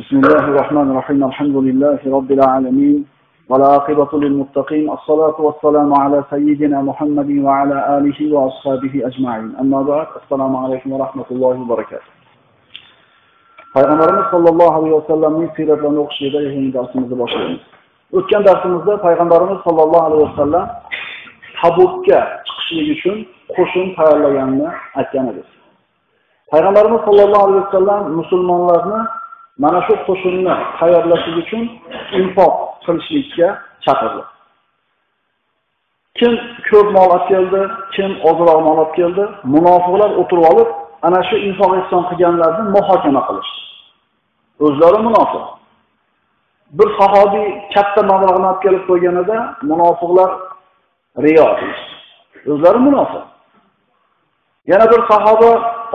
بسم الله الرحمن الرحيم الحمد لله رب العالمين والعاقبة للمتقين الصلاة والسلام على سيدنا محمد وعلى آله وأصحابه أجمعين أما بعد السلام عليكم ورحمة الله وبركاته payg'ambarimiz sollallohu alayhi vasallamning siyratlarini o'qishda yangi darsimizni boshlaymiz o'tgan darsimizda payg'ambarimiz sollallohu alayhi vasallam tabukka chiqishlik uchun qo'shin tayyorlaganini aytgan edik payg'ambarimiz sollallohu alayhi vasallam musulmonlarni mana shu qo'shinni tayyorlashlik uchun infoq qilishlikka chaqirdi. Kim ko'p mol olib keldi kim ozroq mol olib keldi munofiqlar o'tirib olib ana shu infoq ehson qilganlarni muhokama qilishdi. O'zlari munofiq. Bir sahobiy katta mablag'ni olib kelib qo'yganida munofiqlar riyo o'zlari munofiq. Yana bir sahoba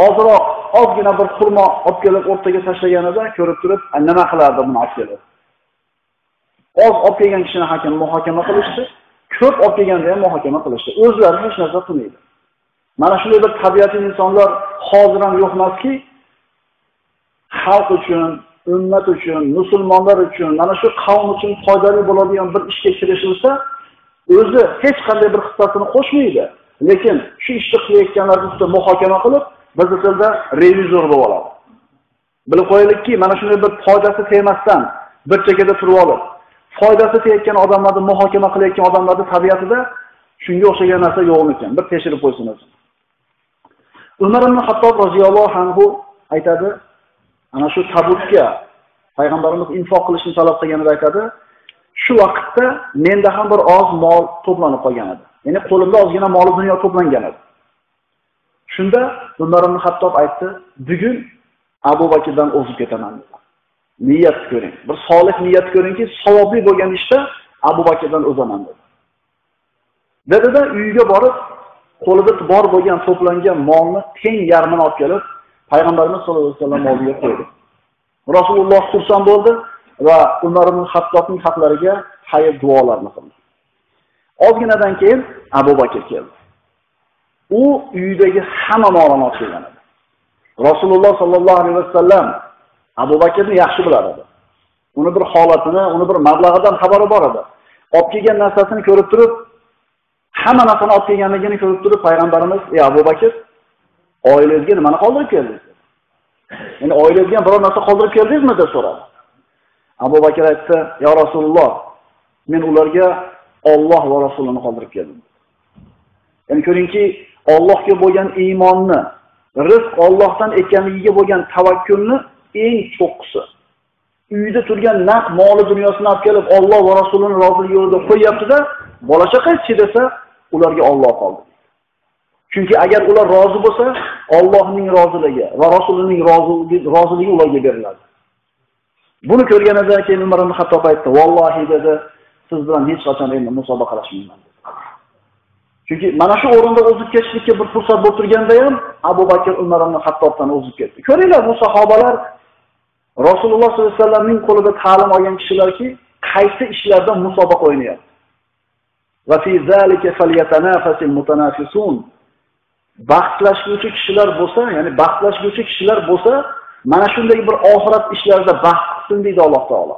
ozroq ozgina bir xurmo olib kelib o'rtaga tashlaganida ko'rib turib nima qilardi buni olib kelib? Oz olib kelgan kishini hakam muhokama qilishdi. Ko'p olib kelganda ham muhokama qilishdi. O'zlari hech narsa qilmaydi. Mana shunday bir tabiatli insonlar hozir ham yo'q emaski xalq uchun ummat uchun musulmonlar uchun mana shu qavm uchun foydali bo'ladigan bir ishga kirishilsa o'zi hech qanday bir hissasini qo'shmaydi. Lekin shu ishni qilayotganlar ustida muhokama qilib bizni tilda revizor bo'lib oladi. Bilib qo'yaylikki mana shunday bir foydasi tegmasdan bir chekkada turib olib foydasi tegayotgan odamlarni muhokama qilayotgan odamlarni tabiatida shunga o'xshagan narsa yo'qmikan bir tekshirib qo'ysin o'zi. Umar ibn hattob roziyallohu anhu aytadi ana shu tabutga payg'ambarimiz infoq qilishni talab qilganida aytadi shu vaqtda menda ham bir oz mol to'planib qolgan edi. Ya'ni qo'limda ozgina mol dunyo to'plangan edi. Shunda umar ibn hattob aytdi bugun abu bakrdan o'zib ketaman. Niyat ko'ring bir solih niyat ko'ringki savobli bo'lgan ishda abu bakrdan o'zaman dedi. Dedida uyiga borib qo'lida bor bo'lgan to'plangan molni teng yarmini olib kelib payg'ambarimiz sollallohu alayhi vasallam oldiga qo'ydi. Rasululloh xursand bo'ldi va umar ibn hattobning haqlariga xayr duolarni qildi. Ozginadan keyin abu bakr keldi. U uyidagi hamma molini olib kelgan edi. Rasululloh sollallohu alayhi vasallam abu bakrni yaxshi bilar edi. Uni bir holatini uni bir mablag'idan xabari bor edi. Olib kelgan narsasini ko'rib turib hamma narsani olib kelganligini ko'rib turib payg'ambarimiz ey abu bakr oilangizga nimani qoldirib keldingiz? Ya'ni oilangizga biror narsa qoldirib keldingizmi? deb so'radi. Abu bakr aytdi yo rasululloh men ularga olloh va rasulini qoldirib keldim. Ya'ni ko'ringki Allohga bo'lgan iymonni rizq Allohdan ekanligiga bo'lgan tavakkulni eng cho'qqisi. Uyda turgan naq moli dunyosini olib kelib Alloh va Rasulining roziligi yo'lida qo'yyaptida bola chaqangchi desa ularga Alloh qoldi. Chunki agar ular rozi bo'lsa Allohning roziligi va rasulining roziligi ularga beriladi. Buni ko'rganidan keyin umar ibn Xattob aytdi vallohi dedi siz bilan hech qachon endi musobaqalashmayman. Chunki mana shu o'rinda o'zib ketishlikka bir fursat bo'lib turganda ham abu bakr umar ibn hattobdan o'zib ketdi. Ko'ringlar bu sahobalar rasululloh sollallohu alayhi vasallamning qo'lida ta'lim olgan kishilarki qaysi ishlarda musobaqa o'ynayapti? Va fi zalika falyatanafasil mutanafisun. Baxtlashguvchi kishilar bo'lsa ya'ni baxtlashguvchi kishilar bo'lsa mana shunday bir oxirat ishlarida baxt qilsin deydi alloh taolo.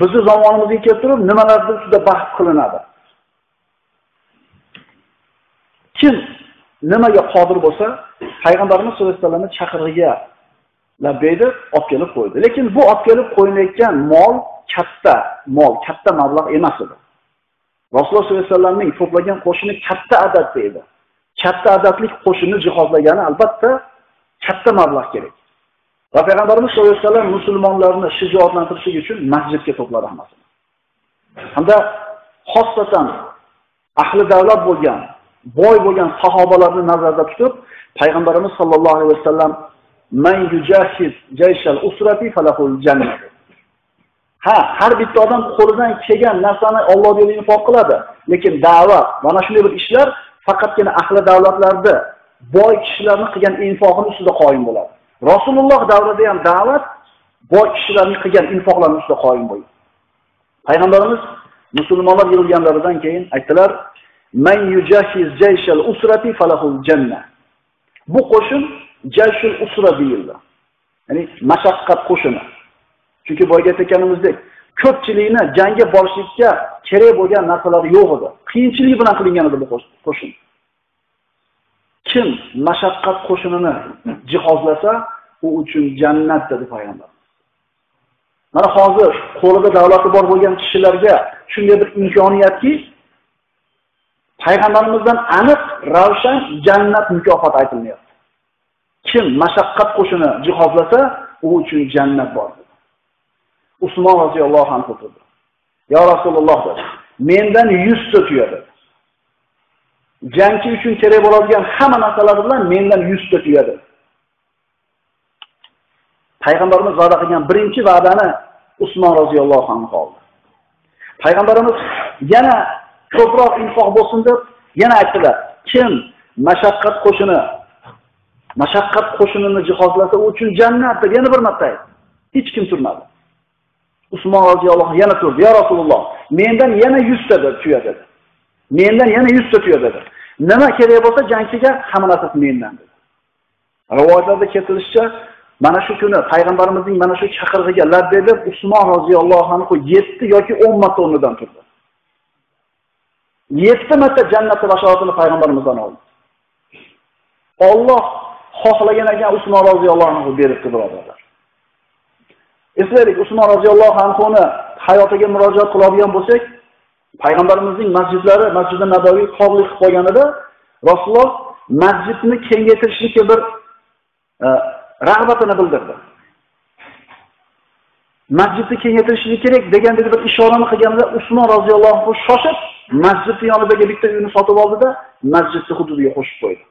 Bizni zamonimizga kelib turib nimalarda juda baxt qilinadi. Kim nimaga qodir bo'lsa payg'ambarimiz sallallohu alayhi vasallamni chaqirig'iga labbay deb olib kelib qo'ydi. Lekin bu olib kelib qo'yilayotgan mol katta mol katta mablag' emas edi. Rasululloh sollallohu alayhi vasallamning to'plagan qo'shini katta adadda edi katta adadlik qo'shinni jihozlagani albatta katta mablag' kerak. Va payg'ambarimiz sallallohu alayhi vasallam musulmonlarni shijoatlantirish uchun masjidga to'pladi hammasini. Hamda xosatan ahli davlat bo'lgan boy bo'lgan sahobalarni nazarda tutib payg'ambarimiz sollallohu alayhi vasallam man yujahiz jayshal usrati falahul jannah. Ha har bitta odam qo'lidan kelgan narsani Alloh yo'lida infoq qiladi. Lekin da'vat mana shunday bir ishlar faqatgina ahli davlatlarda boy kishilarni qilgan infoqini ustida qoyim bo'ladi. Rasululloh davrida ham da'vat boy kishilarning qilgan infoqlari ustida qoyim bo'lgan. Payg'ambarimiz musulmonlar yig'ilganlaridan keyin aytdilar Man yujahiz jayshal usrati falahul janna. Bu qo'shin jayshul usra deyildi. Ya'ni mashaqqat qo'shini. Chunki boyga aytganimizdek, ko'pchilikni jangga borishlikka kerak bo'lgan narsalar yo'q edi. Qiyinchilik bilan qilingan edi bu qo'shin. Kim mashaqqat qo'shinini jihozlasa, u uchun jannat dedi payg'ambar. Mana hozir qo'lida davlati bor bo'lgan kishilarga shunday bir imkoniyatki, payg'ambarimizdan aniq ravshan jannat mukofoti aytilmayapti. Kim mashaqqat qo'shini jihozlasa, u uchun jannat bor. Usmon roziyallohu anhu turdi. Ya Rasululloh dedi. Mendan 100 tuya dedi Jangchi uchun kerak bo'ladigan hamma narsalar bilan mendan 100 ta dedi Payg'ambarimiz va'da qilgan birinchi va'dani Usmon roziyallohu anhu oldi. Payg'ambarimiz yana ko'proq infoq bo'lsin deb yana aytdilar. Kim mashaqqat qo'shini mashaqqat qo'shinini jihozlasa, u uchun jannat deb yana bir marta aytdi. Hech kim turmadi. Usmon roziyallohu yana turdi. Ya Rasululloh, mendan yana 100 ta deb tuya dedi. Mendan yana 100 ta tuya dedi. Nima kerak bo'lsa jangchiga hamma narsasi mendan dedi. Rivoyatlarda keltirilishicha mana shu kuni payg'ambarimizning mana shu chaqirig'iga labbay deb Usmon roziyallohu anhu 7 yoki 10 marta o'rnidan turdi. Yetti marta jannatni bashoratini payg'ambarimizdan oldi. Alloh xohlagan ekan Usmon roziyallohu anhu beribdi birodarlar. Eslaylik, Usmon roziyallohu anhuni hayotiga murojaat qiladigan bo'lsak, payg'ambarimizning masjidlari, masjidi Nabaviy qorli qilib qo'yganida Rasululloh masjidni kengaytirishlikka bir e, rag'batini bildirdi. Masjidni kengaytirishlik kerak degandek bir ishorani qilganda Usmon roziyallohu anhu shoshib masjidni yonidagi bitta uyni sotib oldida masjidni hududiga qo'shib qo'ydi.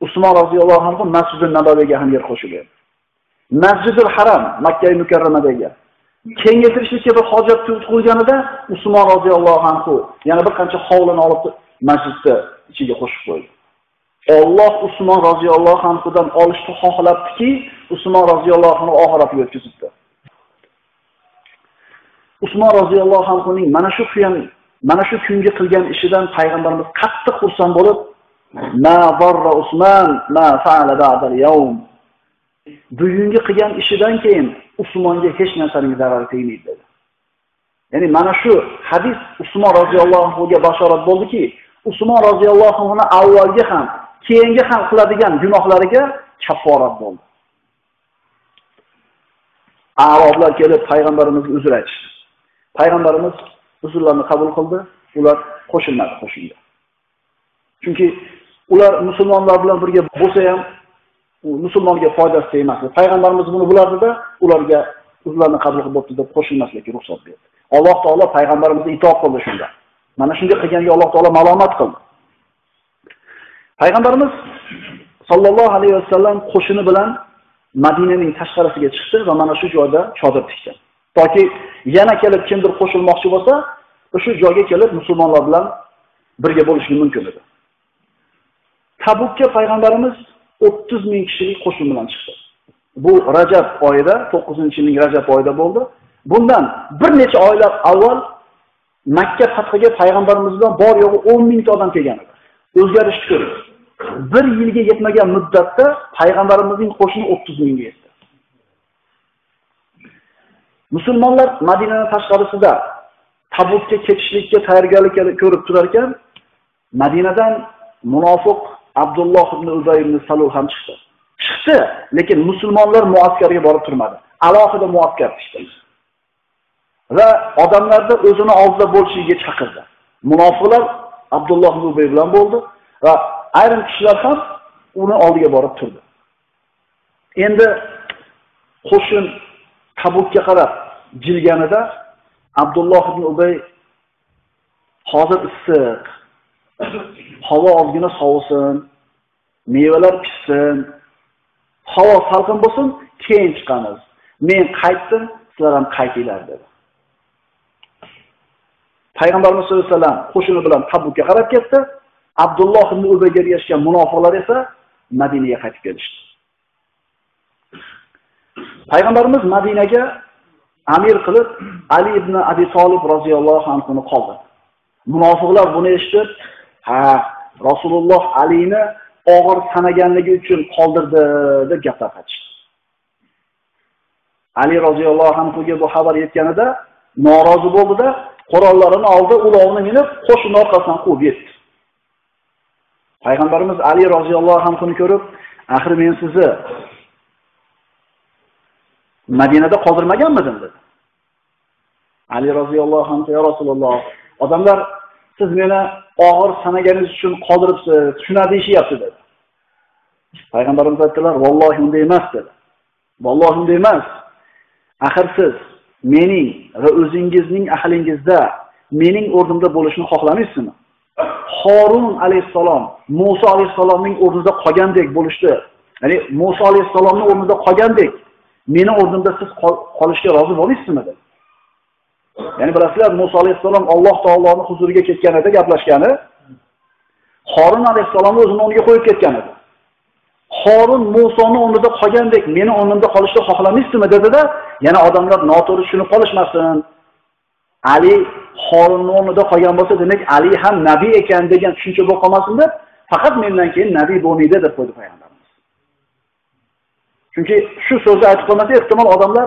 Usmon roziyallohu anhu masjidi Nabaviyga ham yer qo'shib Masjidul Haram Makka mukarramadagi kengaytirishlikka bir hojat qo'yganida Usmon roziyallohu anhu yana bir qancha hovlini olib masjidni ichiga qo'shib qo'ydi. Alloh Usmon roziyallohu anhudan olishni xohlabdiki, Usmon roziyallohu anhu oxiratiga o'tkazibdi. Usmon roziyallohu anhuning mana shu kuyan mana shu kungi qilgan ishidan payg'ambarimiz qattiq xursand bo'lib, "Ma zarra Usmon ma fa'ala ba'da al-yawm" bugungi qilgan ishidan keyin Usmonga hech narsaning zarari tegmaydi dedi. Ya'ni mana shu hadis Usmon roziyallohu anhuga bashorat bo'ldiki, Usmon roziyallohu anhu avvalgi ham, keyingi ham qiladigan gunohlariga kafforat bo'ldi. aroblar kelib payg'ambarimizga uzr aytishdi. Payg'ambarimiz usullarni qabul qildi, ular qo'shilmadi qo'shinga. Chunki ular musulmonlar bilan birga bo'lsa ham musulmonga foydasi tegmasdi. Payg'ambarimiz buni bilardida, ularga uzrlarni qabul qilib bo'libdi deb qo'shilmaslikka ruxsat berdi. Alloh taolo payg'ambarimizga itoat qildi shunda. Mana shunday qilganga Alloh taolo malomat qildi. Payg'ambarimiz sallallohu alayhi vasallam qo'shini bilan Madinaning tashqarisiga chiqdi va mana shu joyda chodir tikdi. Toki yana kelib kimdir qo'shilmoqchi bo'lsa, o'sha joyga kelib musulmonlar bilan birga bo'lishi mumkin edi. Tabukka payg'ambarimiz 30 ming kishilik qo'shin bilan chiqdi. Bu Rajab oyida, 9-yilning Rajab oyida bo'ldi. Bundan bir necha oylar avval Makka fathiga payg'ambarimiz bilan bor yo'g'i 10 mingta odam kelgan edi. O'zgarishni ko'rdik. Bir yilga yetmagan muddatda payg'ambarimizning qo'shini 30 mingga yetdi. Musulmonlar Madinaning tashqarisida Tabukka ketishlikka tayyorgarlik ko'rib turar ekan, Madinadan munofiq Abdulloh ibn Ubay ibn Salul ham chiqdi. Chiqdi, lekin musulmonlar muaskarga borib turmadi. Alohida muaskar tushdi Va odamlarni o'zini oldida bo'lishiga chaqirdi. Munofiqlar Abdulloh ibn Ubay bilan bo'ldi va ayrim kishilar ham uni oldiga borib turdi. Endi qo'shin Tabukka qarab jilganida Abdulloh ibn Ubay hozir issiq havo ozgina sovisin, mevalar pishsin, havo salqin bo'lsin, keyin chiqamiz. Men qaytdim, sizlar ham qaytinglar dedi. Payg'ambarimiz sollallohu alayhi vasallam qo'shini bilan Tabukka qarab ketdi. Abdulloh ibn Ubayga ergashgan munofiqlar esa Madinaga qaytib kelishdi. Payg'ambarimiz Madinaga amir qilib Ali ibn Abi Solib roziyallohu anhu qoldi. Munofiqlar buni eshitib, ha rasululloh alini og'ir sanaganligi uchun qoldirdi deb gap tarqatishdi. Ali roziyallohu anhuga bu xabar yetganida norozi bo'ldida, qurollarini oldi, ulovni minib, qo'shin orqasidan quvib yetdi. Payg'ambarimiz Ali roziyallohu anhuni ko'rib, "Axir men sizni Madinada qoldirmaganmidim?" dedi. Ali roziyallohu anhu "Ya Rasululloh, odamlar siz meni og'ir sanaganingiz uchun qoldiribsiz, shuna deyishyapti" dedi. Payg'ambarimiz aytdilar, "Vallohi unday emas" dedi. "Vallohi unday emas. Axir siz mening va o'zingizning ahlingizda mening o'rnimda bo'lishni xohlamaysizmi? Horun alayhisalom Musa alayhisalomning o'rnida qolgandek bo'lishdi. Ya'ni Musa alayhisalomning o'rnida qolgandek meni o'rnimda siz qolishga rozi bo'lmaysizmi dedi. Ya'ni bilasizlar, Musa alayhissalom Alloh taoloning huzuriga ketganida gaplashgani xorun alayhissalomni o'zini o'rniga qo'yib ketgan edi. xorun Musoni o'rnida qolgandek meni o'rnimda qolishni xohlamaysizmi dedi-da, yana odamlar noto'g'ri tushunib qolishmasin. Ali Horunning o'rnida qolgan bo'lsa, demak Ali ham nabiy ekan degan tushuncha bo'lib qolmasin deb, faqat mendan keyin nabiy bo'lmaydi deb qo'ydi payg'ambar. Chunki shu so'zni aytib qolmasa, ehtimol odamlar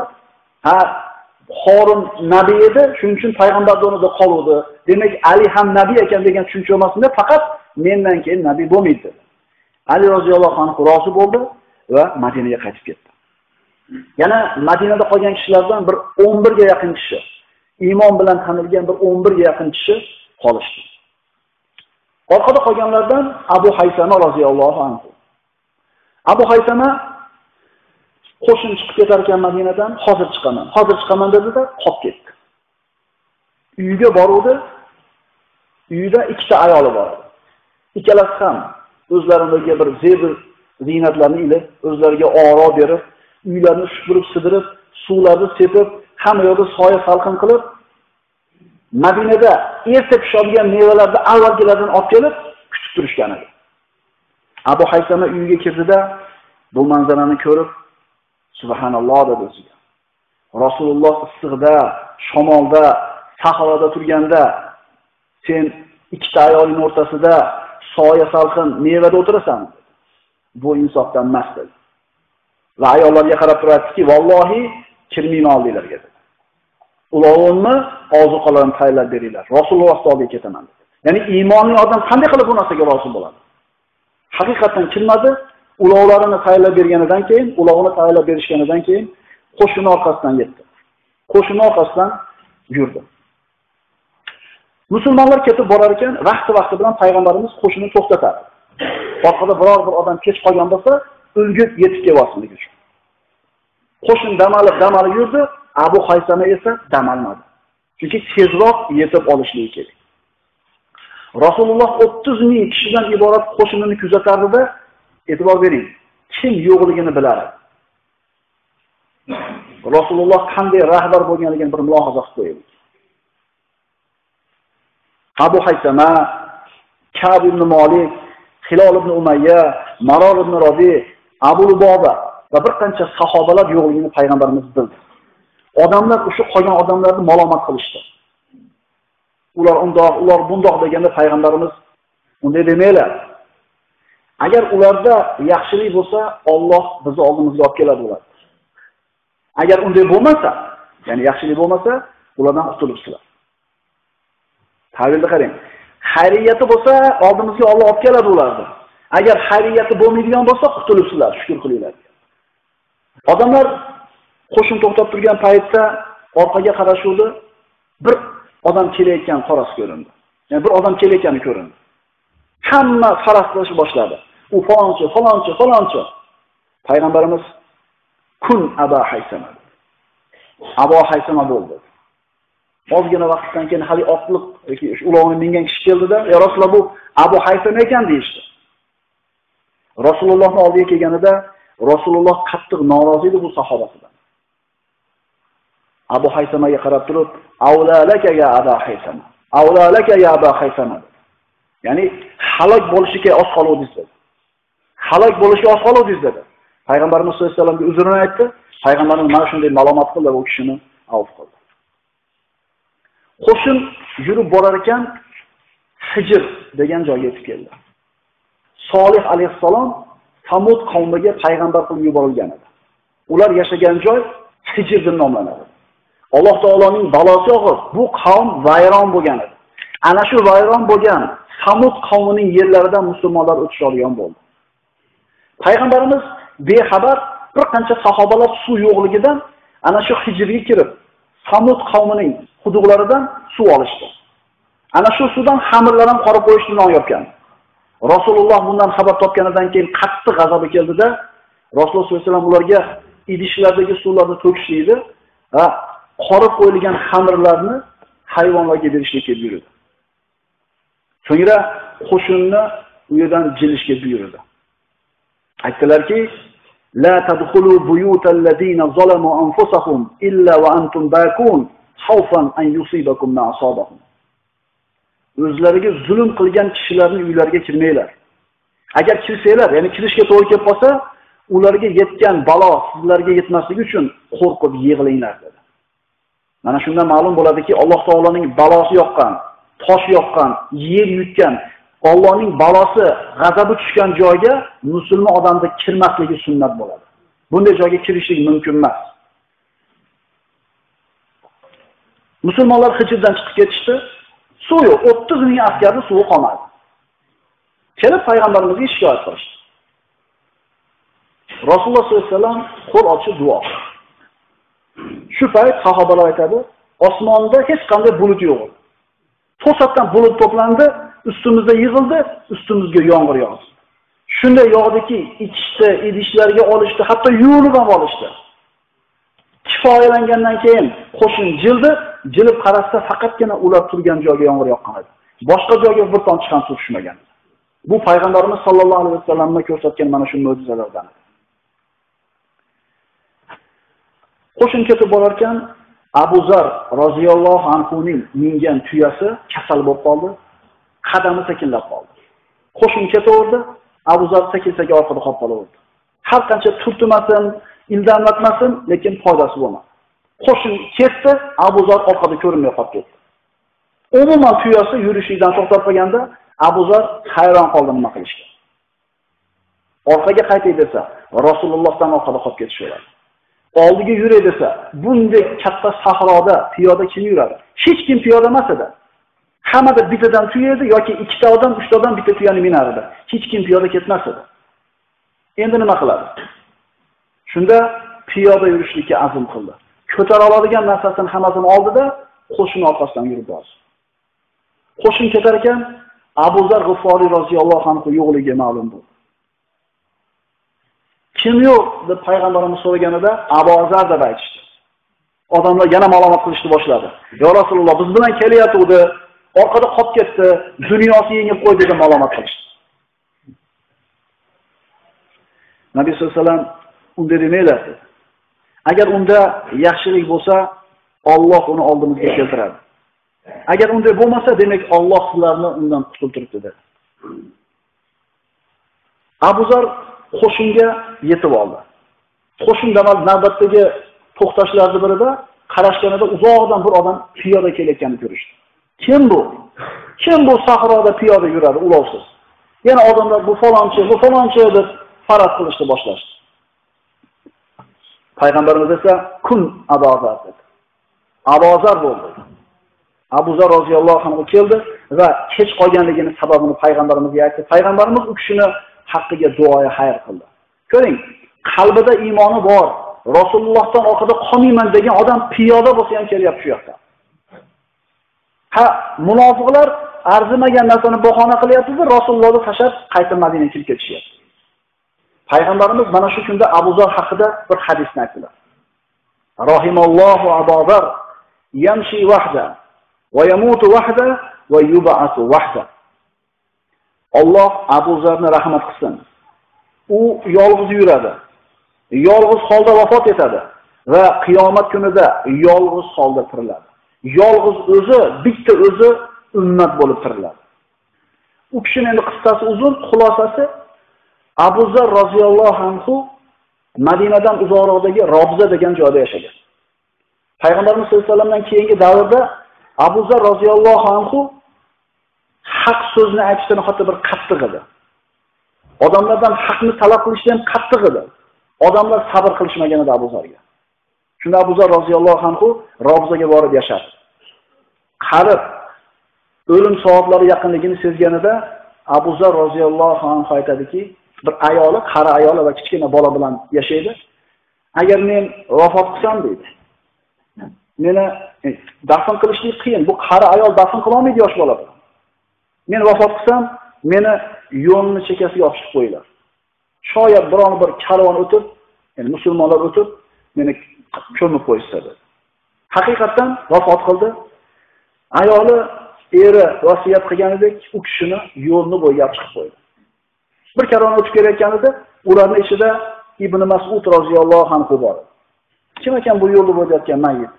ha Horun nabiy edi, shuning uchun payg'ambar o'rnida qoluvdi. Demak, Ali ham nabiy ekan degan tushuncha bo'lmasin faqat mendan keyin nabiy bo'lmaydi dedi. Ali roziyallohu anhu rozi bo'ldi va Madinaga qaytib ketdi. Yana Madinada qolgan kishilardan bir 11 ga yaqin kishi, iymon bilan tanilgan bir 11 ga yaqin kishi qolishdi. Orqada qolganlardan Abu Haysama roziyallohu anhu. Abu Haysama qo'shin chiqib ketar ekan Madinadan, hozir chiqaman, hozir chiqaman dedida qolib ketdi. uyiga boruvdi. uyida ikkita ayoli bor. Ikkalasi ham o'zlaridagi bir zebr ziynatlarni ilib, o'zlariga oro berib, uylarni supurib, sidirib, suvlarni sepib, hamma yoqda soya salqin qilib, Madinada erta pishadigan mevalarni avvalgilardan olib kelib, kutib turishgan edi. Abu Haysama uyiga kirdida bu manzarani ko'rib, subhanalloh dedi o'ziga. Rasululloh issiqda, shamolda, sahroda turganda sen ikkita ayolning o'rtasida soya salqin mevada o'tirasan. Bu insofdan emas dedi. Va ayollarga qarab turibdiki, vallohi kirmayman oldinglarga dedi. Ulovimni ozuqalarni tayyorlab beringlar. Rasululloh oldiga ketaman dedi. Ya'ni iymonli odam qanday qilib bu narsaga rozi bo'ladi? Haqiqatan kirmadi, ulovlarini tayyorlab berganidan keyin, ulovini tayyorlab berishganidan keyin qo'shini orqasidan yetdi. qo'shini orqasidan yurdi. Musulmonlar ketib borar ekan, vaqti-vaqti bilan payg'ambarimiz qo'shinni to'xtatadi. Orqada biror bir odam kech qolgan bo'lsa, ulgib yetib kelmasligi uchun. Qo'shin damalib, damalib yurdi, Abu Haysama esa damalmadi. Chunki tezroq yetib olishligi kerak. Rasululloh 30 ming kishidan iborat qo'shinini kuzatardida e'tibor bering, kim yo'qligini biladi Rasululloh qanday rahbar bo'lganligini bir mulohaza qilib qo'yaylik. Abu Haysama, Ka'b ibn molik Hilol ibn Umayya, Maror ibn Rabi, Abu Luboba va bir qancha sahobalar yo'qligini payg'ambarimiz bildi. Odamlar o'sha qolgan odamlarni malomat qilishdi. Ular undoq, ular bundoq deganda payg'ambarimiz unday demanglar. Agar ularda yaxshilik bo'lsa, Alloh bizni oldimizga olib keladi ular. Agar unday bo'lmasa, ya'ni yaxshilik bo'lmasa, ulardan qutulibsizlar. Tavilni qarang. Xayriyati bo'lsa, oldimizga Alloh olib keladi ularni. Agar xayriyati bo'lmaydigan bo'lsa, qutulibsizlar, shukr qilinglar. Odamlar qo'shin to'xtab turgan paytda orqaga qarashuvdi, bir odam kelayotgan qorasi ko'rindi. Ya'ni bir odam kelayotgani ko'rindi. Hamma faras qilishni boshladi. U falonchi, falonchi, falonchi. Payg'ambarimiz kun Aba Haysama. Abu Haysama bo'ldi. ozgina vaqtdan keyin hali otliq yoki ulovni mingan kishi keldida, "Ya Rasululloh, bu Abu Haysam ekan" deyishdi. Rasulullohning oldiga kelganida Rasululloh qattiq norozi edi bu sahobasidan. Abu Haysamaga qarab turib, "Avlalaka ya Abu Haysam. Avlalaka ya Abu Haysam." Ya'ni halok bo'lishga oz qoluvdingiz dedi. Halok bo'lishga oz qoluvdingiz dedi. Payg'ambarimiz sollallohu alayhi vasallamga uzrini aytdi. Payg'ambarimiz mana shunday ma'lumot qildi va u kishini avf qildi. Qo'shin yurib borar ekan, Hijr degan joyga yetib keldi. Solih alayhissalom Samud qavmiga payg'ambar qilib yuborilgan edi. Ular yashagan joy Hijr deb nomlanadi. Alloh taoloning balosi og'ir bu qavm vayron bo'lgan edi. Ana shu vayron bo'lgan Samud qavmining yerlaridan musulmonlar o'tish olgan bo'ldi. Payg'ambarimiz bexabar bir qancha sahobalar suv yo'qligidan ana shu Hijrga kirib, Samud qavmining quduqlaridan suv olishdi. Ana shu suvdan xamirlar ham qorib qo'yishni non yopgan. Rasululloh bundan xabar topganidan keyin qattiq g'azabi keldida, Rasululloh sollallohu alayhi vasallam ularga idishlardagi suvlarni to'kishlikni va qorib qo'yilgan xamirlarni hayvonlarga berishlikka buyurdi. So'ngra qo'shinni u yerdan jilishga buyurdi. Aytdilarki, la tadkhulu buyutal ladina zalamu anfusahum illa wa antum bakun khawfan an yusibakum ma asabahum. O'zlariga zulm qilgan kishilarning uylariga kirmanglar. Agar kirsanglar, ya'ni kirishga to'g'ri kelib qolsa, ularga yetgan balo sizlarga yetmasligi uchun qo'rqib yig'linglar dedi. Mana shundan ma'lum bo'ladiki, Alloh taoloning balosi yoqqan, tosh yoqqan, yer yutgan, Allohning balosi, g'azabi tushgan joyga musulmon odamda kirmasligi sunnat bo'ladi. Bunday joyga kirishlik mumkin emas. Musulmonlar Hijrdan chiqib ketishdi. Suv yo'q, 30 ming askarda suvi qolmadi. Kelib payg'ambarimizga shikoyat qilishdi. Rasululloh sollallohu alayhi vasallam qo'l ochib duo. Shu payt sahobalar aytadi, osmonda hech qanday bulut yo'q. To'satdan bulut to'plandi, ustimizda yig'ildi, ustimizga yomg'ir yog'di. Shunday yog'diki, ichishdi, idishlarga olishdi, hatto yuvinib ham olishdi. Kifoyalangandan keyin qo'shin jildi, jilib qarasa faqatgina ular turgan joyga yomg'ir yoqqan edi. Boshqa joyga bir tomchi ham suv tushmagan. Bu payg'ambarimiz sollallohu alayhi vasallamga ko'rsatgan mana shu mo'jizalardan. Qo'shin ketib borarkan, Abu Zar roziyallohu anhuning mingan tuyasi kasal bo'lib qoldi, qadami sekinlab qoldi. Qo'shin ketaverdi, Abu Zar sekin-sekin orqada qolib qolaverdi. Har qancha turtmasin, ildamlatmasin, lekin foydasi bo'lmadi. Qo'shin ketdi, Abu Zar orqada ko'rinmay qolib ketdi. Umuman tuyasi yurishlikdan to'xtab qolganda, Abu Zar hayron qoldi nima qilishga. Orqaga qaytay desa, Rasulullohdan orqada qolib ketishaveradi. oldiga yuray desa, bunday katta sahroda piyoda kim yuradi? Hech kim piyoda emas edi. Hammada bittadan tuya edi yoki ikkita odam, uchta odam bitta tuyani minar edi. Hech kim piyoda ketmas edi. Endi nima qiladi? Shunda piyoda yurishlikka azm qildi. Ko'tara oladigan narsasini hammasini oldida qo'shin orqasidan yurib bordi. Qo'shin ketar ekan, Abu Zar G'iforiy roziyallohu anhu yo'qligi ma'lum bo'ldi. Kim yo'q deb payg'ambarimiz so'raganida abu zar deb aytishdi. Odamlar yana malomat qilishni boshladi. "Ya Rasululloh, biz bilan kelyapti, orqada qolib ketdi, dunyosi yengib qo'ydi" deb malomat qilishdi. Nabiy sollallohu alayhi vasallam unday demanglar. Agar unda yaxshilik bo'lsa, Alloh uni oldimizga keltiradi. Agar unday bo'lmasa, demak Alloh sizlarni undan qutultiribdi dedi. Abu Zar qo'shinga yetib oldi. Qo'shin damal navbatdagi to'xtashlarning birida qarashganida uzoqdan bir odam piyoda kelayotganini ko'rishdi. Kim bu? Kim bu sahroda piyoda yuradi ulovsiz? Yana odamlar bu falonchi, bu falonchi deb farat qilishni boshlashdi. Payg'ambarimiz esa kun Abozar dedi. Abozar bo'ldi. Abu Zar roziyallohu anhu keldi va kech qolganligini sababini payg'ambarimizga aytdi. Payg'ambarimiz u kishini haqqiga duoya xayr qildi. Ko'ring, qalbida iymoni bor, Rasulullohdan orqada qolmayman degan odam piyoda bo'lsa ham kelyapti shu yoqda. Ha, munofiqlar arzimagan narsani bahona qilyapti, Rasulullohni tashlab qaytib Madinaga kirib ketishyapti. Payg'ambarimiz mana shu kunda Abu Zar haqida bir hadisni aytdilar. Rahimallohu Abu Zar yamshi wahda va yamutu wahda va yub'atu wahda. Alloh Abu Zarni rahmat qilsin. U yolg'iz yuradi. Yolg'iz holda vafot etadi va qiyomat kunida yolg'iz holda tiriladi. Yolg'iz o'zi, bitta o'zi ummat bo'lib tiriladi. U kishini endi qissasi uzun, xulosasi Abu Zar roziyallohu anhu Madinadan uzoqroqdagi Robza degan joyda yashagan. Payg'ambarimiz sallallohu alayhi vasallamdan keyingi davrda Abu Zar roziyallohu anhu haq so'zni aytishda nihoyatda bir qattiq edi. Odamlardan haqni talab qilishda ham qattiq edi. Odamlar sabr qilishmagan edi Abu Zarga. Shunda Abu Zar roziyallohu anhu robzaga borib yashadi. Qarib o'lim soatlari yaqinligini sezganida Abu Zar roziyallohu anhu aytadiki, bir ayoli, qari ayoli va kichkina bola bilan yashaydi. Agar men vafot qilsam deydi. Meni e, dafn qilishlik qiyin. Bu qari ayol dafn qila olmaydi yosh bola bilan. Men vafot qilsam, meni yo'lni chekasiga olib qo'yinglar. Shoyat biron bir karvon o'tib, ya'ni musulmonlar o'tib, meni ko'mib qo'yishsa dedi. Haqiqatdan vafot qildi. Ayoli eri vasiyat qilganidek u kishini yo'lni bo'ylab chiqib qo'ydi. Bir karvon o'tib kelayotganida ularning ichida Ibn Mas'ud roziyallohu anhu bor. Kim ekan bu yo'lni bo'layotgan mayit?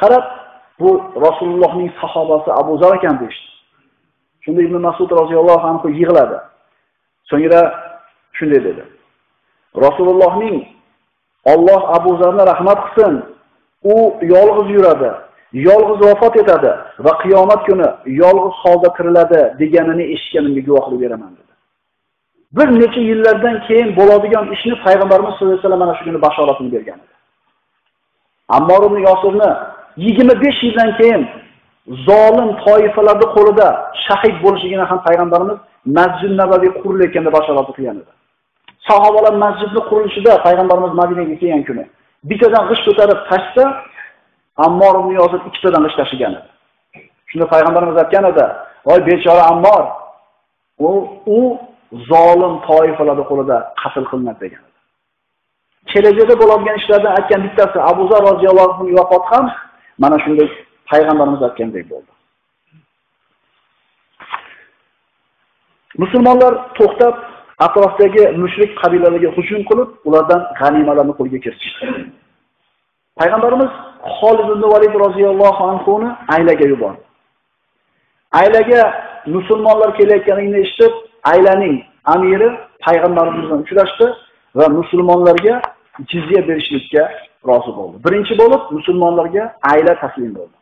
Qarab, bu Rasulullohning sahobasi Abu Zar ekan deydi. Shunda Ibn Mas'ud roziyallohu anhu yig'ladi. So'ngra shunday dedi. Rasulullohning Alloh Abu Zarni rahmat qilsin. U yolg'iz yuradi, yolg'iz vafot etadi va qiyomat kuni yolg'iz holda tiriladi deganini eshitganimga guvohlik beraman dedi. Bir necha yillardan keyin bo'ladigan ishni payg'ambarimiz sollallohu alayhi vasallam mana shu kuni bashoratini bergan edi. Ammor ibn Yosirni 25 yildan keyin zolim toifalarning qo'lida shahid bo'lishligini ham payg'ambarimiz Masjid Nabaviy qurilayotganda bashorat qilgan edi. Sahobalar masjidni qurilishida payg'ambarimiz Madinaga kelgan kuni bittadan g'isht ko'tarib tashsa, Ammor ibn Yosir ikkitadan ishlashgan. Shunda payg'ambarimiz aytgan edi, "Voy bechora Ammor, u u zolim toifalarning qo'lida qatl qilinadi" degan. Kelajakda bo'ladigan ishlardan aytgan bittasi Abu Zar roziyallohu anhu vafot ham mana shunday payg'ambarimiz aytgandek bo'ldi. Musulmonlar to'xtab atrofdagi mushrik qabilalarga hujum qilib, ulardan g'animalarni qo'lga kiritishdi. Payg'ambarimiz Xolid ibn Valid roziyallohu anhu ni aylaga yubordi. Aylaga musulmonlar kelayotganligini eshitib, aylaning amiri payg'ambarimiz bilan uchrashdi va musulmonlarga jizya berishlikka rozi bo'ldi. Birinchi bo'lib musulmonlarga ayla taslim bo'ldi.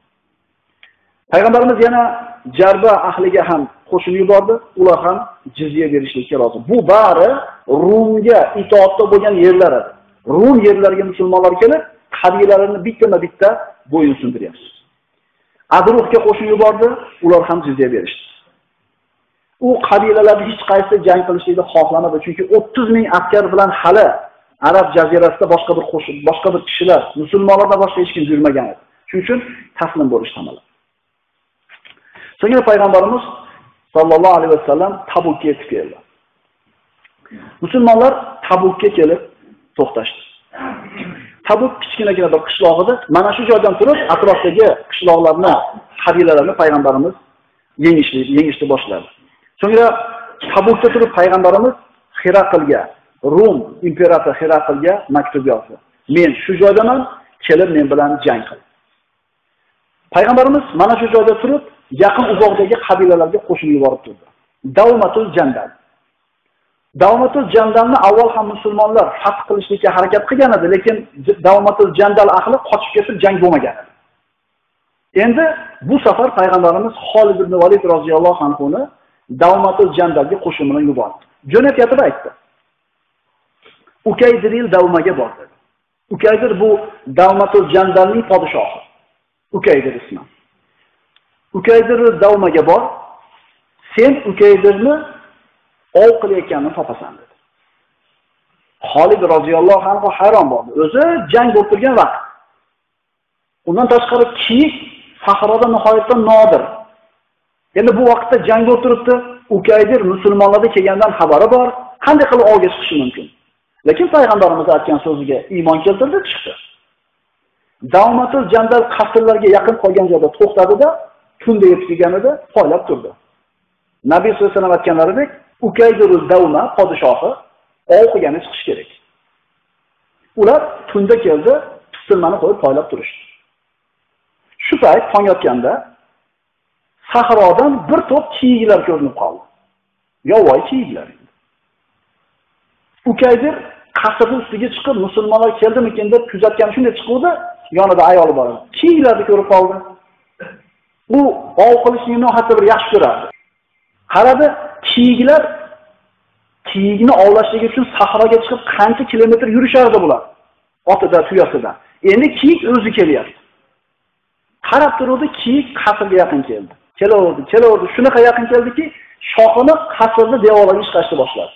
Payg'ambarimiz yana Jarba ahliga ham qo'shin yubordi, ular ham jizya berishlikka rozi. Bu bari Rumga itoatda bo'lgan yerlar edi. Rum yerlariga musulmonlar kelib, qabilalarni bittama-bitta bo'yin sindiryapti. Adruhga qo'shin yubordi, ular ham jizya berishdi. U qabilalarni hech qaysi jang qilishlikni xohlamadi, chunki 30 ming askar bilan hali Arab jazirasida boshqa bir qo'shin, boshqa bir kishilar, musulmonlardan boshqa hech kim yurmagan edi. Shuning uchun taslim bo'lishdi hammalar. So'ngra payg'ambarimiz sallallohu alayhi vasallam Tabukka yetib keldi. Musulmonlar Tabukka kelib to'xtashdi. Tabuk kichkinagina bir qishloq edi. Mana shu joydan turib atrofdagi qishloqlarni, qabilalarni payg'ambarimiz yengishni yengishni boshladi. So'ngra Tabukda turib payg'ambarimiz xiraqlga Rum imperatori xiraqlga maktub yozdi. Men shu joydaman, kelib men bilan jang qil. Payg'ambarimiz mana shu joyda turib yaqin uzoqdagi qabilalarga qo'shin yuborib turdi. Davmatul Jandal. Davmatul Jandalni avval ham musulmonlar fath qilishlikka harakat qilgan edi, lekin Davmatul Jandal ahli qochib ketib jang bo'lmagan edi. Endi bu safar payg'ambarimiz Xolid ibn Valid roziyallohu anhuni Davmatul Jandalga qo'shin bilan yubordi. Jo'natib aytdi. Ukaydiril Davmaga bor dedi. Ukaydir bu Davmatul Jandalning podshohi. Ukaydir ismi. ukaydir davmaga bor, sen Ukaydirni ov qilayotganini topasan dedi. Xolid roziyallohu anhu hayron bo'ldi. O'zi jang bo'lib turgan vaqt. Undan tashqari kiyik sahroda nihoyatda nodir. Endi bu vaqtda jang bo'lib turibdi. Ukaydir musulmonlarda kelgandan xabari bor, qanday qilib ovga chiqishi mumkin? Lekin payg'ambarimiz aytgan so'ziga iymon keltirdi, chiqdi. Davmatul Jandal qasrlarga yaqin qolgan joyda to'xtadi-da, tunda yetib kelganida poylab turdi. Nabiy sollallohu alayhi vasallam aytganlaridek, Ukaydirul Davma podshohi ovqigani chiqish kerak. Ular tunda keldi, pistirmani qo'yib poylab turishdi. Shu payt tong yotganda sahrodan bir to'p kiyiklar ko'rinib qoldi. Yovvoyi kiyiklar. Ukaydir qasrni ustiga chiqib, musulmonlar keldimikin deb kuzatgan shunday chiquvdi, yonida ayoli bor. Kiyiklarni ko'rib qoldi. u ov qilishni nihoyatda bir yaxshi ko'rardi. Qaradi, kiyiklar kiyikni ovlashligi uchun sahroga chiqib qancha kilometr yurishardi bular. otida, tuyasida. Endi kiyik o'zi kelyapti. Qarab turuvdi kiyik qasrga yaqin keldi. Kelaverdi, kelaverdi, shunaqa yaqin keldiki, shoxini qasrni devorlariga chiqashni boshladi.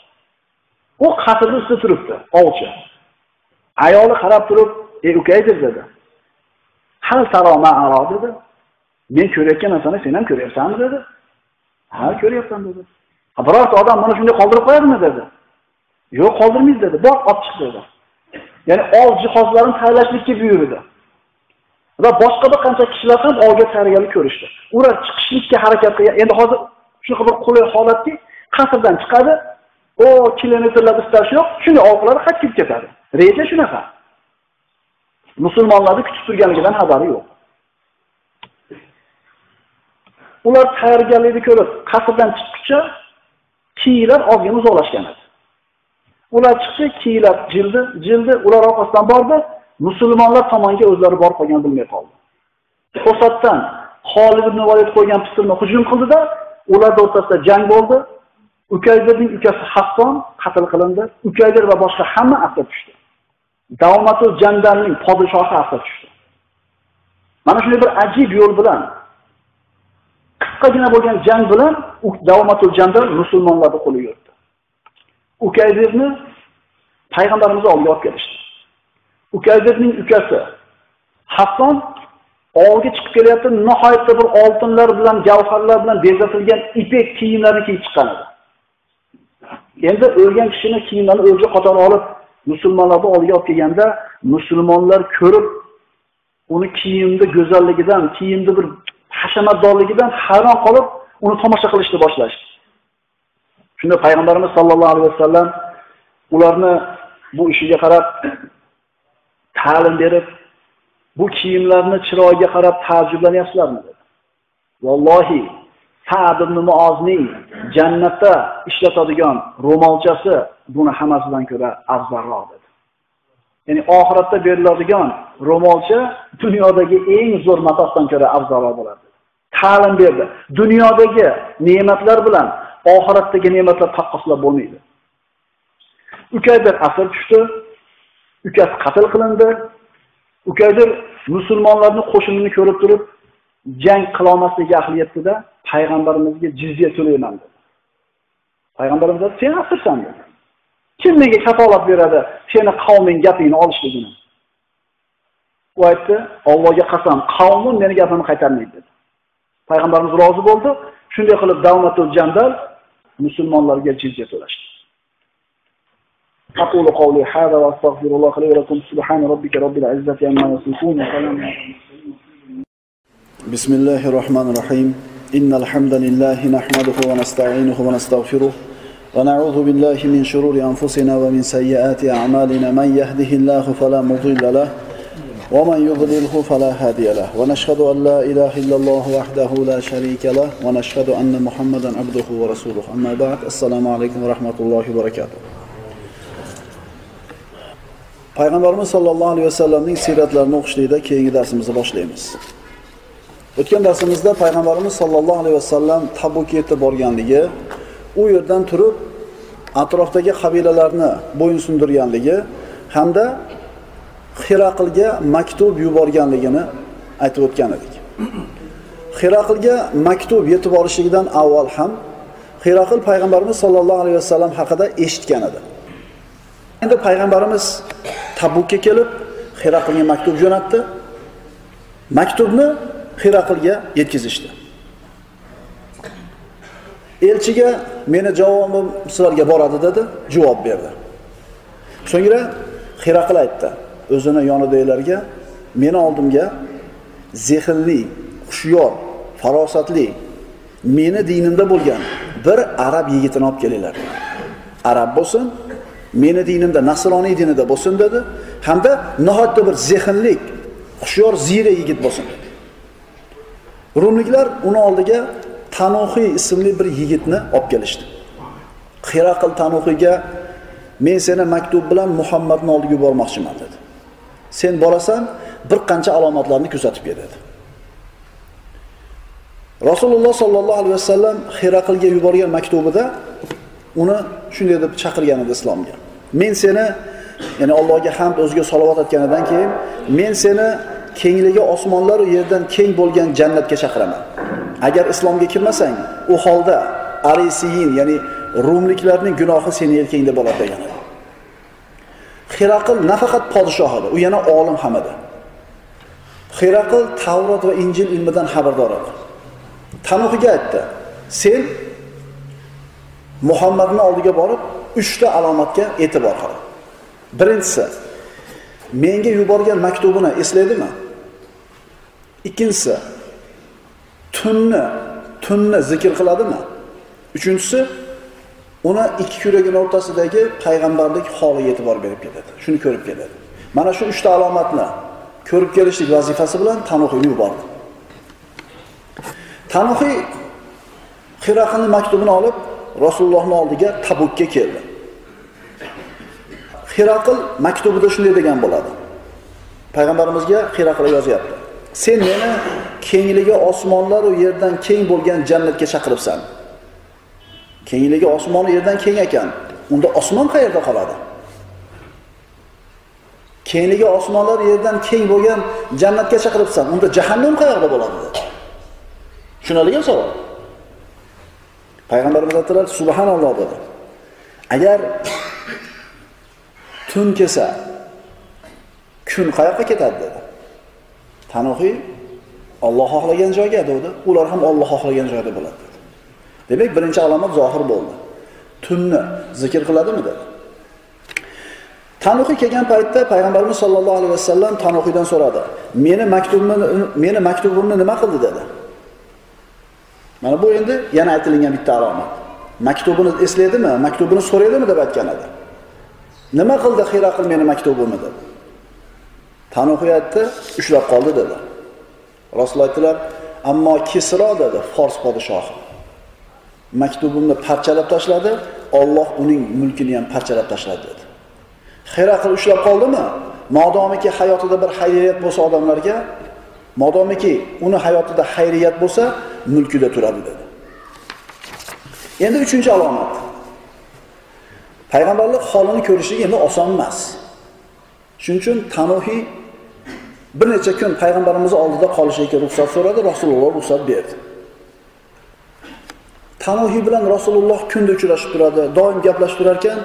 U qasrni ustida turibdi, ovchi. Ayoli qarab turib, "Ey ukaydir" dedi. "Hal taroma aro" dedi. "Men ko'rayotgan narsani sen ham ko'ryapsanmi?" dedi. "Ha, ko'ryapman" dedi. Birorta odam mana shunday qoldirib qo'yadimi dedi. Yo'q, qoldirmaydi dedi. Bor, olib chiq dedi. Ya'ni ol jihozlarini tayyorlashlikka buyurdi. Va boshqa bir qancha kishilar ham olga tayyorgarlik ko'rishdi. Ular chiqishlikka harakat qilgan. Endi hozir shunaqa bir qulay holatki, qasrdan chiqadi, o kilometrlab istash yo'q, shunday ovqatlari qaytib ketadi. Reja shunaqa. Musulmonlarni kutib turganligidan xabari yo'q. Ular tayyorgarlikni ko'rib, qasrdan chiqquncha kiyiklar ozgina uzoqlashgan edi. Ular chiqdi, kiyiklar jildi, jildi, ular orqasidan bordi, musulmonlar tomonga o'zlari borib qolgan bilmay qoldi. To'satdan Xolid ibn Valid qo'ygan pistirni hujum qildida, ular o'rtasida jang bo'ldi. Ukaydirning ukasi Hasson qatl qilindi. Ukaydir va boshqa hamma asir tushdi. Davomatul Jandalning podshohi asir tushdi. Mana shunday bir ajib yo'l bilan qisqagina bo'lgan jang bilan Davomatul jangda musulmonlarni qo'li yurdi ukayzirni payg'ambarimiz oldiga olib kelishdi. Ukaydirning ukasi Hasson ovga chiqib kelyapti, nihoyatda bir oltinlar bilan, gavharlar bilan bezatilgan ipek kiyimlarni kiyib chiqqan edi. Endi o'lgan kishini kiyimlarini o'lja qatori olib musulmonlarni oldiga olib kelganda, musulmonlar ko'rib uni kiyimni go'zalligidan, kiyimni bir hashamatdorligidan hayron qolib, uni tomosha qilishni boshlashdi. Shunda payg'ambarimiz sollallohu alayhi vasallam ularni bu ishiga qarab ta'lim berib, bu kiyimlarni chiroyiga qarab taajjublanyapsizlarmi dedi. Vallohi Sa'd ibn Muozning jannatda ishlatadigan ro'molchasi buni hammasidan ko'ra afzalroq dedi. Ya'ni oxiratda beriladigan ro'molcha dunyodagi eng zo'r matosdan ko'ra afzalroq bo'ladi. Ta'lim berdi. Dunyodagi ne'matlar bilan oxiratdagi ne'matlar taqqoslab bo'lmaydi. Ukaydir asr tushdi, ukasi qatl qilindi. Ukaydir musulmonlarning qo'shinini ko'rib turib, jang qilolmaslikka ahliyatida payg'ambarimizga jizya to'layman dedi. Payg'ambarimiz dedi, "Sen asirsan" dedi. Kim menga kafolat beradi seni qavming gapingni olishligini? U aytdi, Allohga qasam, qavmim meni gapimni qaytarmaydi dedi. Payg'ambarimiz rozi bo'ldi. Shunday qilib Davmatul Jandal musulmonlarga jizya to'lashdi. أقول قولي هذا وأستغفر الله لي ولكم سبحان ربك رب العزة عما يصفون وسلام بسم الله الرحمن الرحيم إن الحمد لله نحمده ونستعينه ونستغفره ونعوذ بالله من شرور أنفسنا ومن سيئات أعمالنا من يهده الله فلا مضل له ومن يضلله فلا هادي له ونشهد أن لا إله إلا الله وحده لا شريك له ونشهد أن محمدا عبده ورسوله أما بعد السلام عليكم ورحمة الله وبركاته Payg'ambarimiz sollallohu alayhi vasallamning siyratlarini o'qishlikda keyingi darsimizni boshlaymiz. O'tgan darsimizda Payg'ambarimiz sollallohu alayhi vasallam Tabuk yetib borganligi, u yerdan turib atrofdagi qabilalarni bo'yinsundirganligi hamda xiraqlga maktub yuborganligini aytib o'tgan edik. xiraqlga maktub yetib borishligidan avval ham Xiraqil payg'ambarimiz sollallohu alayhi vasallam haqida eshitgan edi. Endi payg'ambarimiz Tabukka kelib xiraqlga maktub jo'natdi. Maktubni xiraqlga yetkazishdi. Elchiga meni javobim sizlarga boradi dedi, javob berdi. So'ngra Xiraqil aytdi: o'zini yonidagilarga meni oldimga zehnli, hushyor farosatli, meni dinimda bo'lgan bir arab yigitini olib kelinglar. Arab bo'lsin, meni dinimda nasroniy dinida bo'lsin dedi, hamda nihoyatda bir zehnlik, hushyor zira yigit bo'lsin dedi. Rumliklar uni oldiga tanohiy ismli bir yigitni olib kelishdi. Xiraqil tanohiyga men seni maktub bilan Muhammadni oldiga yubormoqchiman dedi. sen borasan bir qancha alomatlarni kuzatib kel dedi rasululloh sollallohu alayhi vasallam hiraqilga yuborgan maktubida uni shunday deb chaqirgan edi islomga men seni ya'ni Allohga hamd o'ziga salovat aytganidan keyin men seni kengligi osmonlar va yerdan keng bo'lgan jannatga chaqiraman. Agar islomga kirmasang, u holda arisiyin, ya'ni rumliklarning gunohi seni yelkangda bo'ladi degan. xiraql nafaqat podshoh edi, u yana olim ham edi. xiraql Tavrot va Injil ilmidan xabardor edi. Tanuhiga aytdi: "Sen Muhammadning oldiga borib, 3 ta alomatga e'tibor qil. Birinchisi, menga yuborgan maktubini eslaydimi? Ikkinchisi, tunni, tunni zikr qiladimi? Uchinchisi, uni ikki yuragining o'rtasidagi payg'ambarlik holiga e'tibor berib ketadi. Shuni ko'rib keladi. Mana shu 3 ta alomatni ko'rib kelishlik vazifasi bilan Tanuhiyni yubordi. Tanuhiy Xiraqning maktubini olib Rasulullohning oldiga Tabukka keldi. Xiraqil maktubida shunday degan bo'ladi. Payg'ambarimizga Xiraqil yozyapti. Sen meni kengligi osmonlar u yerdan keng bo'lgan jannatga chaqiribsan. Kengligi osmon yerdan keng ekan. Unda osmon qayerda qoladi? Kengligi osmonlar yerdan keng bo'lgan jannatga chaqiribsan. Unda jahannam qayerda bo'ladi? Tushunadigan savol. Payg'ambarimiz aytdilar, subhanalloh dedi. Agar tun kelsa, kun qayoqqa ketadi dedi. Tanuhiy Alloh xohlagan joyga dedi. Ular ham Alloh xohlagan joyda bo'ladi dedi. Demak, birinchi alomat zohir bo'ldi. Tunni zikr qiladimi dedi. Tanuhiy kelgan paytda payg'ambarimiz sollallohu alayhi vasallam Tanuhiydan so'radi. Meni maktubimni meni maktubimni nima qildi dedi. Mana bu endi yana aytilgan bitta alomat. Maktubini eslaydimi? Maktubini so'raydimi deb aytgan edi. Nima qildi Xiraqil meni maktubimni dedi. Tanuhiy ushlab qoldi dedi. Rasululloh aytdilar, ammo Kisro dedi, Fors podshohi. Maktubimni parchalab tashladi, Alloh uning mulkini ham parchalab tashladi dedi. Xiraqil ushlab qoldimi? Modomiki hayotida bir xayriyat bo'lsa odamlarga, modomiki uni hayotida xayriyat bo'lsa, mulkida turadi dedi. Endi 3-alomat. Payg'ambarlik holini ko'rishlik endi oson emas. Shuning uchun Tanuhiy bir necha kun payg'ambarimiz oldida qolishga ruxsat so'radi, Rasululloh ruxsat berdi. Tanuhiy bilan Rasululloh kunda uchrashib turadi, doim gaplashib turar ekan,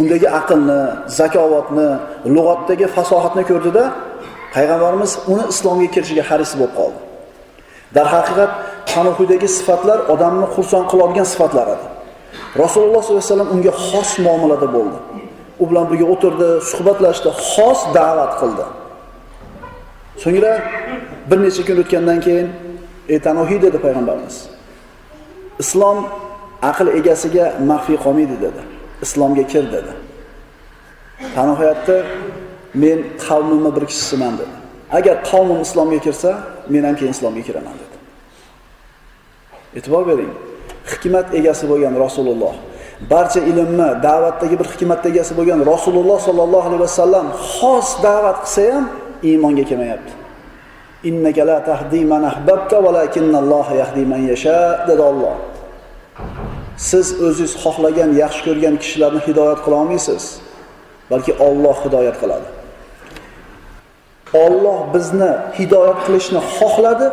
undagi aqlni, zakovatni, lug'atdagi fasohatni ko'rdida, payg'ambarimiz uni islomga kirishiga haris bo'lib qoldi. darhaqiqat Tanuhiydagi sifatlar odamni xursand qiladigan sifatlar edi. Rasululloh sollallohu alayhi vasallam unga xos muomalada bo'ldi. U bilan birga o'tirdi, suhbatlashdi, xos da'vat qildi. So'ngra bir necha kun o'tgandan keyin Etanohiy dedi payg'ambarimiz. Islom aql egasiga maxfiy qolmaydi dedi. Islomga kir dedi. Tanohiyatda men qavmimni bir kishisiman dedi. Agar qavmim islomga kirsa, men ham keyin islomga kiraman dedi. E'tibor bering. Hikmat egasi bo'lgan Rasululloh, barcha ilmni, da'vatdagi bir hikmat egasi bo'lgan Rasululloh sollallohu alayhi vasallam xos da'vat qilsa ham iymonga kelmayapti. Innaka la tahdi man ahbabta walakinnalloha yahdi man yasha dedi Alloh. Siz o'zingiz xohlagan, yaxshi ko'rgan kishilarni hidoyat qila olmaysiz, balki Alloh hidoyat qiladi. Alloh bizni hidoyat qilishni xohladi,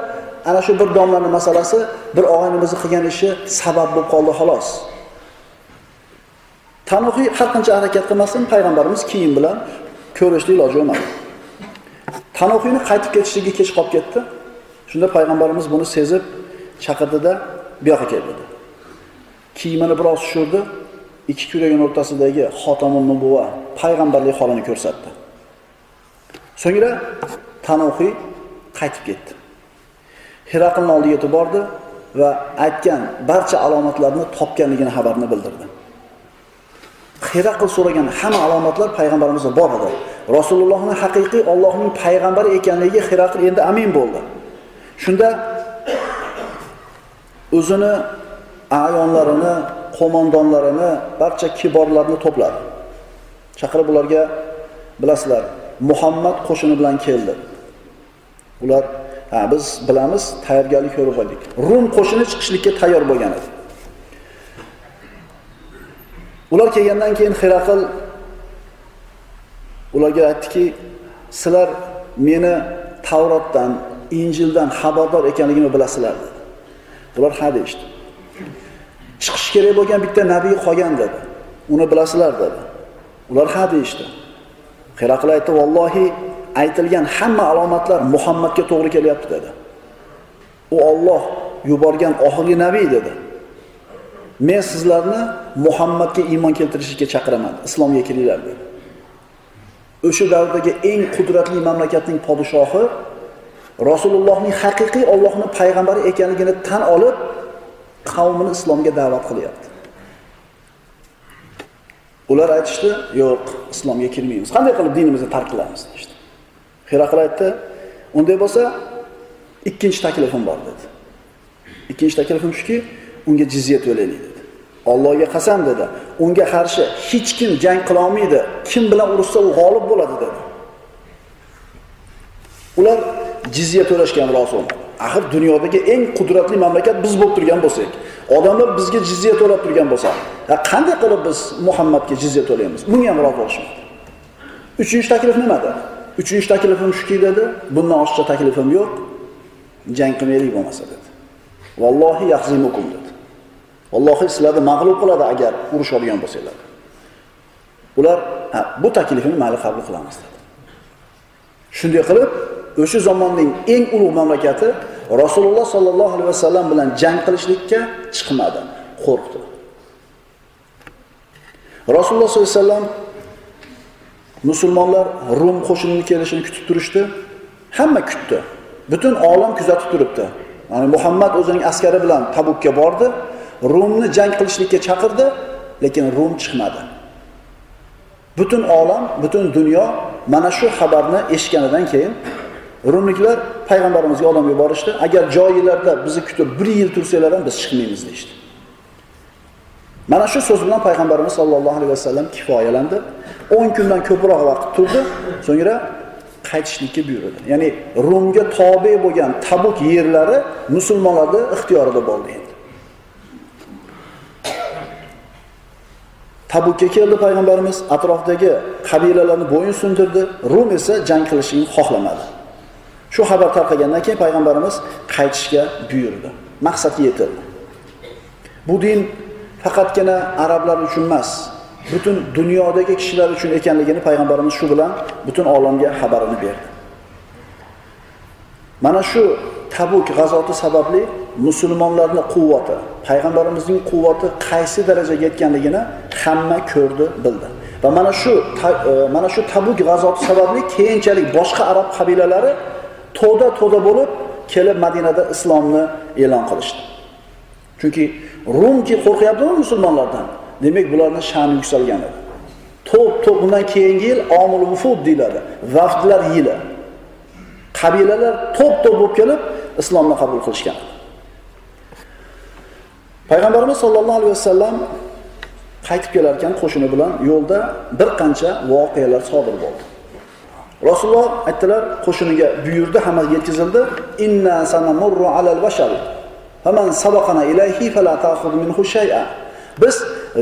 ana shu bir domlani masalasi bir og'aynimizni qilgan ishi sabab bo'lib qoldi xolos. Tanuhiy har qancha harakat qilmasin, payg'ambarimiz keyin bilan ko'rishni iloji bo'lmadi. Tanohiyni qaytib ketishligi kech qolib ketdi. Shunda payg'ambarimiz buni sezib chaqirdida bu yoqqa kel dedi. Kiyimini biroz tushirdi, ikki kuragining o'rtasidagi xotamun nubuva payg'ambarlik holini ko'rsatdi. So'ngra Tanohiy qaytib ketdi. Hiraqlning oldiga yetib bordi va aytgan barcha alomatlarni topganligini xabarini bildirdi. Hiraql so'ragan hamma alomatlar payg'ambarimizda bor edi. Rasulullohni haqiqiy Allohning payg'ambari ekanligiga Hiraql endi amin bo'ldi. Shunda o'zini ayonlarini, qo'mondonlarini, barcha kiborlarni to'pladi. Chaqirib ularga bilasizlar, Muhammad qo'shini bilan keldi. Ular ha biz bilamiz, tayyorgarlik ko'rib oldik. Rum qo'shini chiqishlikka tayyor bo'lgan edi. Ular kelgandan keyin Xiraqil Ularga aytdiki, sizlar meni Tavrotdan, Injildan xabardor ekanligimni bilasizlar dedi. bular ha deyishdi. Chiqish kerak bo'lgan bitta nabiy qolgan dedi. Uni bilasizlar dedi. Ular ha deyishdi. Hiraql aytdi, "Vallohi aytilgan hamma alomatlar Muhammadga to'g'ri kelyapti" dedi. U Alloh yuborgan oxirgi nabiy dedi. Men sizlarni Muhammadga iymon keltirishga chaqiraman, islomga kiringlar dedi. O'sha davrdagi eng qudratli mamlakatning podshohi Rasulullohning haqiqiy Allohning payg'ambari ekanligini tan olib, qavmini islomga da'vat qilyapti. Ular aytishdi, "Yo'q, islomga kirmaymiz. Qanday qilib dinimizni tark qilamiz?" deydi. Hiraql aytdi, "Unday bo'lsa, ikkinchi taklifim bor" dedi. Ikkinchi taklifim shuki, unga jizya to'laylik. Allohga qasam dedi, unga qarshi hech kim jang qila olmaydi. Kim bilan urushsa u g'olib bo'ladi dedi. Ular jizya to'lashgan Rasul. Axir dunyodagi eng qudratli mamlakat biz bo'lib turgan bo'lsak, odamlar bizga jizya to'lab turgan bo'lsa, qanday qilib biz Muhammadga jizya to'laymiz? Bunga ham rozi bo'lishmadi. Uchinchi taklif nima? Uchinchi taklifim shuki dedi, bundan oshiqcha taklifim yo'q. Jang qilmaylik bo'lmasa dedi. Vallohi yahzimukum dedi. Vallohi sizlarni mag'lub qiladi agar urushadigan bo'lsanglar. Ular ha, bu taklifni mayli qabul qilamiz dedi. Shunday qilib, o'sha zamonning eng ulug' mamlakati Rasululloh sollallohu alayhi vasallam bilan jang qilishlikka chiqmadi, qo'rqdi. Rasululloh sollallohu alayhi vasallam musulmonlar Rum qo'shinining kelishini kutib turishdi. Hamma kutdi. Butun olam kuzatib turibdi. Ya'ni Muhammad o'zining askari bilan Tabukka bordi, Rumni jang qilishlikka chaqirdi, lekin Rum chiqmadi. Butun olam, butun dunyo mana shu xabarni eshitganidan keyin Rumliklar payg'ambarimizga odam yuborishdi. Agar joyilarda bizni kutib 1 yil tursanglar ham biz chiqmaymiz deyishdi Mana shu so'z bilan payg'ambarimiz sollallohu alayhi vasallam kifoyalandi. 10 kundan ko'proq vaqt turdi, so'ngra qaytishlikka buyurdi. Ya'ni Rumga tobe bo'lgan Tabuk yerlari musulmonlarni ixtiyorida bo'ldi endi. Tabukka keldi payg'ambarimiz, atrofdagi qabilalarni bo'yin sundirdi, Rum esa jang qilishni xohlamadi. Shu xabar tarqagandan keyin payg'ambarimiz qaytishga buyurdi. Maqsadga yetildi. Bu din faqatgina arablar uchun emas, butun dunyodagi kishilar uchun ekanligini payg'ambarimiz shu bilan butun olamga xabarini berdi. Mana shu Tabuk g'azoti sababli musulmonlarning quvvati, payg'ambarimizning quvvati qaysi darajaga yetganligini hamma ko'rdi, bildi. Va mana shu e, mana shu Tabuk g'azoti sababli keyinchalik boshqa arab qabilalari to'da-to'da bo'lib kelib Madinada islomni e'lon qilishdi. Chunki Rumki qo'rqyaptimi musulmonlardan? Demak, bularni sha'ni yuksalgan edi. To'p to'p bundan keyingi yil omul vufud deyiladi. Vafdlar yili. Qabilalar to'p-to'p bo'lib kelib islomni qabul qilishgan. Payg'ambarimiz sollallohu alayhi vasallam qaytib kelar ekan qo'shini bilan yo'lda bir qancha voqealar sodir bo'ldi. Rasululloh aytdilar, qo'shiniga buyurdi, hamma yetkazildi. Inna sanamurru alal vashal. Faman sabaqana ilayhi fala ta'khudh minhu shay'a. Biz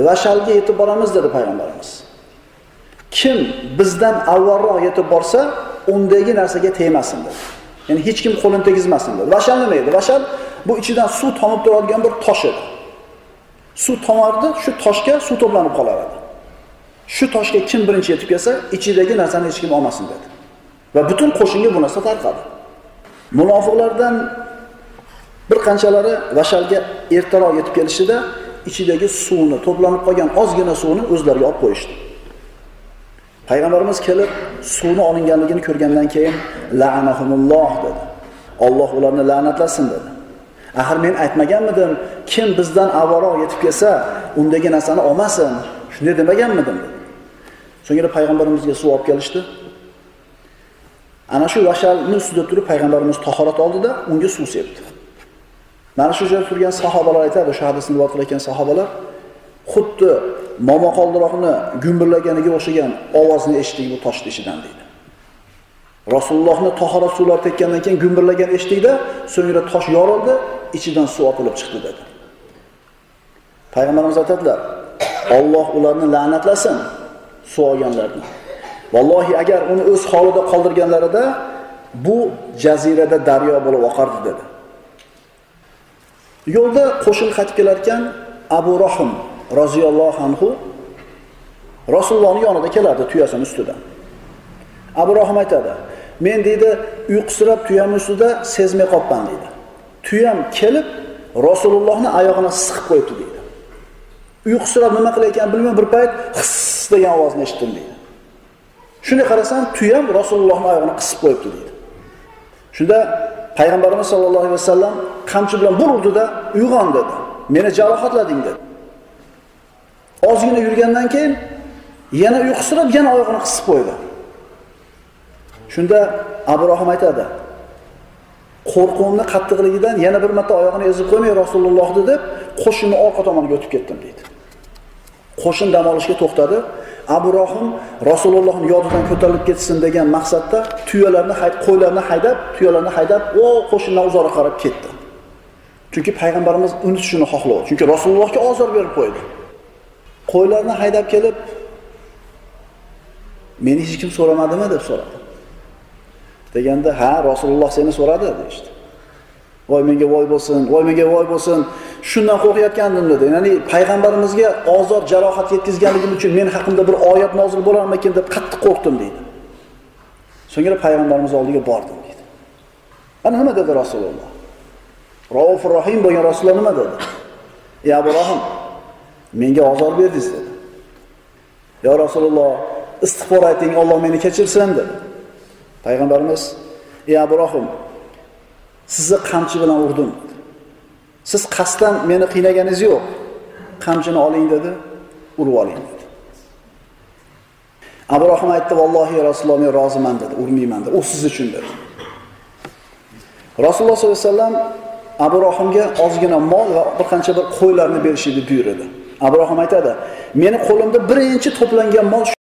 vashalga yetib boramiz dedi payg'ambarimiz. Kim bizdan avvalroq yetib borsa, undagi narsaga tegmasin dedi. Ya'ni hech kim qo'lini tegizmasin dedi. Vashal nima edi? Vashal bu ichidan suv tomib turadigan bir tosh edi. Suv tomardi, shu toshga suv to'planib qolar edi. Shu toshga kim birinchi yetib kelsa, ichidagi narsani hech kim olmasin dedi. Va butun qo'shinga bu narsa tarqadi. Munofiqlardan bir qanchalari vashalga ertaroq yetib kelishida ichidagi suvni, to'planib qolgan ozgina suvni o'zlariga olib qo'yishdi. Payg'ambarimiz kelib suvni olinganligini ko'rgandan keyin la'anahumulloh dedi. Alloh ularni la'natlasin dedi. Axir men aytmaganmidim, kim bizdan avvalroq yetib kelsa, undagi narsani olmasin. Shunday demaganmidim. So'ngra payg'ambarimizga suv olib kelishdi. Ana shu vashalni ustida turib payg'ambarimiz tahorat oldida unga suv sepdi. Mana shu joyda turgan sahobalar aytadi, shu hadisni rivoyat qilayotgan sahobalar xuddi momaqoldiroqni gumburlaganiga o'xshagan ovozni eshitdik bu tosh ichidan deydi. Rasulullohni tahorat suvlari tekkandan keyin gumburlagan eshitdikda, so'ngra tosh yorildi, ichidan suv otilib chiqdi dedi. Payg'ambarimiz aytadilar: "Alloh ularni la'natlasin, suv olganlarni." Vallohi agar uni o'z holida qoldirganlarida bu jazirada daryo bo'lib oqardi dedi. Yo'lda qo'shin qaytib kelar ekan Abu Rohim roziyallohu anhu rasulullohni yonida kelardi tuyasini ustidan. Abu Rohim aytadi: "Men deydi, uyqusirab tuyam ustida sezmay qolibman" deydi. Tuyam kelib rasulullohni oyog'ini siqib qo'yibdi deydi. Uyqusirab nima qilayotgan bilmay bir payt his degan ovozni eshitdim deydi. Shunday qarasam, tuyam rasulullohni oyog'ini qisib qo'yibdi deydi. Shunda payg'ambarimiz sollallohu alayhi vasallam qamchi bilan bir urdida uyg'on dedi. Meni jarohatlading dedi. Ozgina yurgandan keyin yana uyqusirab yana oyog'ini qisib qo'ydi. Shunda Abu Rohim aytadi: "Qo'rquvimni qattiqligidan yana bir marta oyog'ini ezib qo'ymay Rasulullohni deb qo'shinni orqa tomoniga o'tib ketdim" deydi. Qo'shin dam olishga to'xtadi. Abu Rohim rasulullohni yodidan ko'tarilib ketsin degan maqsadda tuyalarni qo'ylarni haydab, tuyalarni haydab, o qo'shindan uzoqqa qarab ketdi. Chunki payg'ambarimiz unutishini xohlovdi. Chunki Rasulullohga ozor berib qo'ydi. Qo'ylarni haydab kelib, meni hech kim so'ramadimi deb so'radi. Deganda, "Ha, Rasululloh seni so'radi" deydi. Voy menga voy bo'lsin, voy menga voy bo'lsin. Shundan qo'rqayotgandim dedi. Ya'ni payg'ambarimizga ozor jarohat yetkazganligim uchun men haqimda bir oyat nozil bo'larmikin deb qattiq qo'rqdim deydi. So'ngra payg'ambarimiz oldiga bordim deydi. Ana nima dedi Rasululloh? Raufur Rahim bo'lgan Rasululloh nima dedi? "Ey Abu menga ozor berdingiz" dedi. yo Rasululloh, istig'for ayting, Alloh meni kechirsin" dedi. Payg'ambarimiz: "Ey abrohim sizni qamchi bilan urdim. Siz qasddan meni qiynaganingiz yo'q. Qamchini oling dedi, urib oling dedi. abrohim aytdi, "Vallohi Rasululloh men roziman" dedi, "Urmayman" dedi. U siz uchun dedi. Rasululloh sollallohu alayhi vasallam abrohimga ozgina mol va bir qancha bir qo'ylarni berishini buyurdi. abrohim aytadi, "Meni qo'limda birinchi to'plangan mol